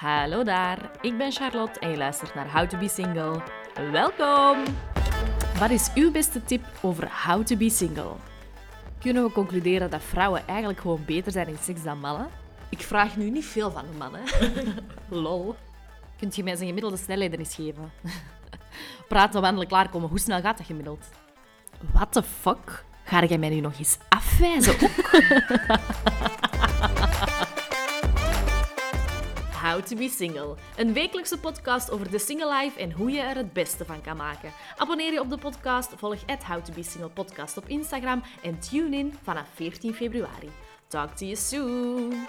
Hallo daar, ik ben Charlotte en je luistert naar How to Be Single. Welkom! Wat is uw beste tip over How to Be Single? Kunnen we concluderen dat vrouwen eigenlijk gewoon beter zijn in seks dan mannen? Ik vraag nu niet veel van de mannen. Lol. Kunt je mij zijn gemiddelde snelheden eens geven? Praten, wandelen, klaarkomen. Hoe snel gaat dat gemiddeld? What the fuck? Ga jij mij nu nog eens afwijzen How to be Single. Een wekelijkse podcast over de single life en hoe je er het beste van kan maken. Abonneer je op de podcast, volg het How to be Single podcast op Instagram en tune in vanaf 14 februari. Talk to you soon!